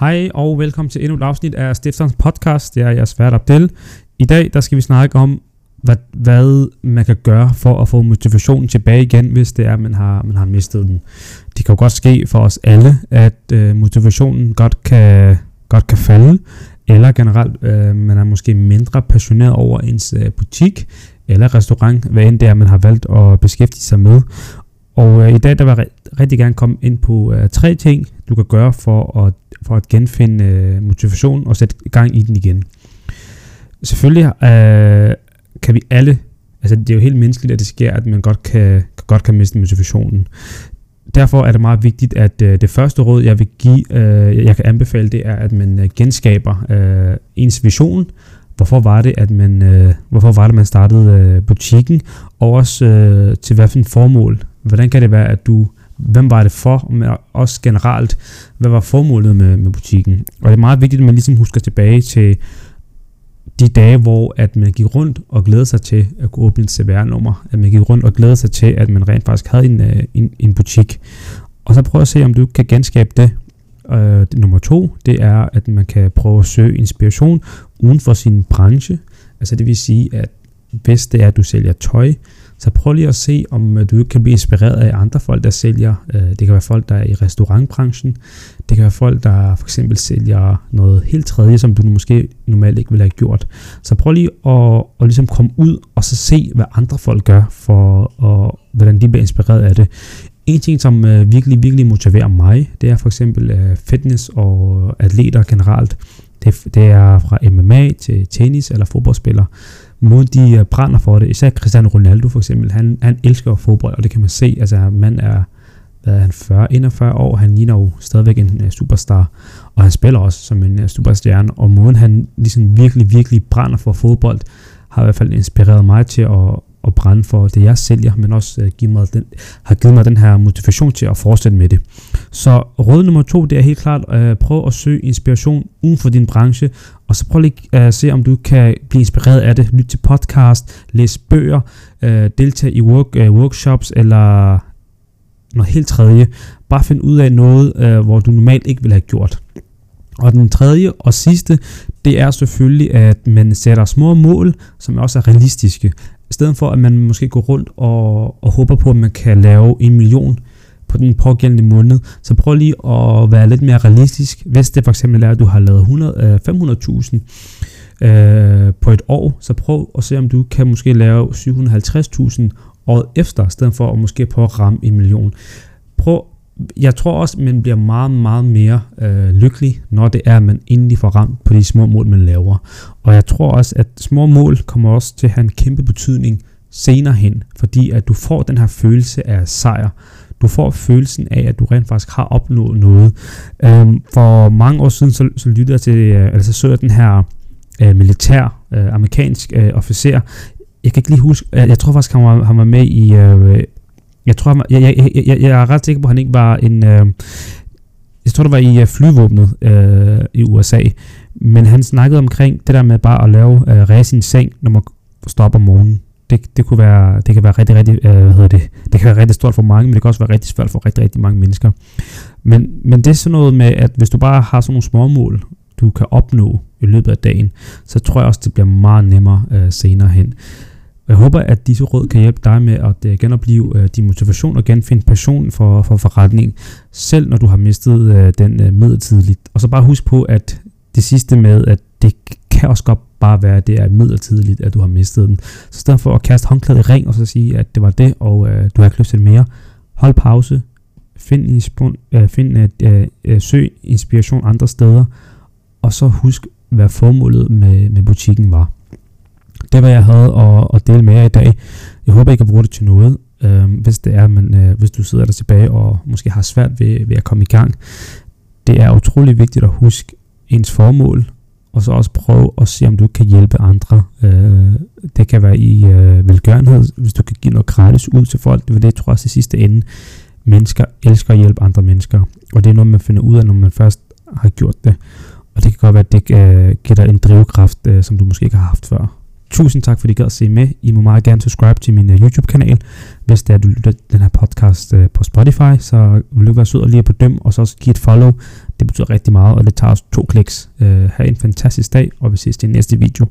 Hej og velkommen til endnu et afsnit af Stifterens podcast. Det er jeg vært Abdel. I dag der skal vi snakke om, hvad, hvad man kan gøre for at få motivationen tilbage igen, hvis det er, at man har, man har mistet den. Det kan jo godt ske for os alle, at øh, motivationen godt kan, godt kan falde, eller generelt, øh, man er måske mindre passioneret over ens øh, butik eller restaurant, hvad end det er, man har valgt at beskæftige sig med. Og øh, i dag der var rigtig gerne komme ind på øh, tre ting, du kan gøre for at, for at genfinde øh, motivation og sætte gang i den igen. Selvfølgelig øh, kan vi alle, altså det er jo helt menneskeligt, at det sker, at man godt kan, godt kan miste motivationen. Derfor er det meget vigtigt, at øh, det første råd, jeg vil give, øh, jeg kan anbefale, det er, at man øh, genskaber øh, ens vision. Hvorfor var det, at man, øh, hvorfor var det, man startede øh, butikken, og også øh, til hvilken formål Hvordan kan det være, at du, hvem var det for, men også generelt, hvad var formålet med, med butikken? Og det er meget vigtigt, at man ligesom husker tilbage til de dage, hvor at man gik rundt og glædede sig til at kunne åbne et CVR-nummer, at man gik rundt og glædede sig til, at man rent faktisk havde en, øh, en, en butik. Og så prøv at se, om du kan genskabe det. Uh, nummer to, det er, at man kan prøve at søge inspiration uden for sin branche. Altså det vil sige, at hvis det er, at du sælger tøj, så prøv lige at se, om øh, du ikke kan blive inspireret af andre folk, der sælger. Øh, det kan være folk, der er i restaurantbranchen. Det kan være folk, der for eksempel sælger noget helt tredje, som du måske normalt ikke ville have gjort. Så prøv lige at, at ligesom komme ud og så se, hvad andre folk gør, for og, hvordan de bliver inspireret af det. En ting, som øh, virkelig, virkelig motiverer mig, det er for eksempel fitness og atleter generelt. Det, det er fra MMA til tennis eller fodboldspillere måden de øh, brænder for det. Især Cristiano Ronaldo for eksempel, han, han elsker fodbold, og det kan man se. Altså, mand er, hvad er han, 40, 41 år, han ligner jo stadigvæk en uh, superstar, og han spiller også som en uh, superstjerne, og måden han ligesom virkelig, virkelig brænder for fodbold, har i hvert fald inspireret mig til at, at brænde for det, jeg sælger, men også øh, give mig den, har givet mig den her motivation til at fortsætte med det. Så råd nummer to, det er helt klart, øh, prøv at søge inspiration uden for din branche, og så prøv lige at øh, se, om du kan blive inspireret af det. Lyt til podcast, læs bøger, øh, deltage i work, øh, workshops eller noget helt tredje. Bare find ud af noget, øh, hvor du normalt ikke ville have gjort. Og den tredje og sidste, det er selvfølgelig, at man sætter små mål, som også er realistiske. I stedet for, at man måske går rundt og, og håber på, at man kan lave en million på den pågældende måned, så prøv lige at være lidt mere realistisk. Hvis det for eksempel er, at du har lavet 500.000 øh, øh, på et år, så prøv at se, om du kan måske lave 750.000 året efter, i stedet for at måske prøve at ramme en million. Prøv jeg tror også, man bliver meget, meget mere øh, lykkelig, når det er, at man endelig får ramt på de små mål, man laver. Og jeg tror også, at små mål kommer også til at have en kæmpe betydning senere hen, fordi at du får den her følelse af sejr. Du får følelsen af, at du rent faktisk har opnået noget. Øhm, for mange år siden, så, så lyttede jeg til, øh, altså så jeg den her øh, militær, øh, amerikansk øh, officer. Jeg kan ikke lige huske, jeg, jeg tror faktisk, han var, han var med i øh, jeg tror, jeg, jeg, jeg, jeg, jeg er ret sikker på, at han ikke var en... Øh, jeg tror, det var i øh, flyvåbnet øh, i USA. Men han snakkede omkring det der med bare at lave øh, racing seng, når man står op om morgenen. Det, det, kunne være, det kan være rigtig, rigtig, øh, hvad hedder det, det kan være rigtig stort for mange, men det kan også være rigtig svært for rigtig, rigtig mange mennesker. Men, men det er sådan noget med, at hvis du bare har sådan nogle små mål, du kan opnå i løbet af dagen, så tror jeg også, det bliver meget nemmere øh, senere hen. Jeg håber, at disse råd kan hjælpe dig med at øh, genopleve øh, din motivation og genfinde passion for, for forretning, selv når du har mistet øh, den midlertidigt. Og så bare husk på, at det sidste med, at det kan også godt bare være, at det er midlertidigt, at du har mistet den. Så i stedet for at kaste håndklædet i ring og så sige, at det var det, og øh, du har ikke lyst til mere, hold pause, find, inspiration, uh, find øh, øh, søg inspiration andre steder, og så husk, hvad formålet med, med butikken var. Det var jeg havde at, at dele med jer i dag. Jeg håber, I kan bruge det til noget. Øh, hvis det er, men øh, hvis du sidder der tilbage og måske har svært ved, ved at komme i gang. Det er utrolig vigtigt at huske ens formål, og så også prøve at se, om du kan hjælpe andre. Øh, det kan være i øh, velgørenhed, hvis du kan give noget gratis ud til folk. Det vil det, tror jeg, i sidste ende. Mennesker elsker at hjælpe andre mennesker, og det er noget, man finder ud af, når man først har gjort det. Og det kan godt være, at det øh, giver dig en drivkraft, øh, som du måske ikke har haft før. Tusind tak, fordi I gad at se med. I må meget gerne subscribe til min uh, YouTube-kanal. Hvis det er, at du lytter den her podcast uh, på Spotify, så vil du være sød og lige på dem, og så også give et follow. Det betyder rigtig meget, og det tager os to kliks. Uh, ha' en fantastisk dag, og vi ses i næste video.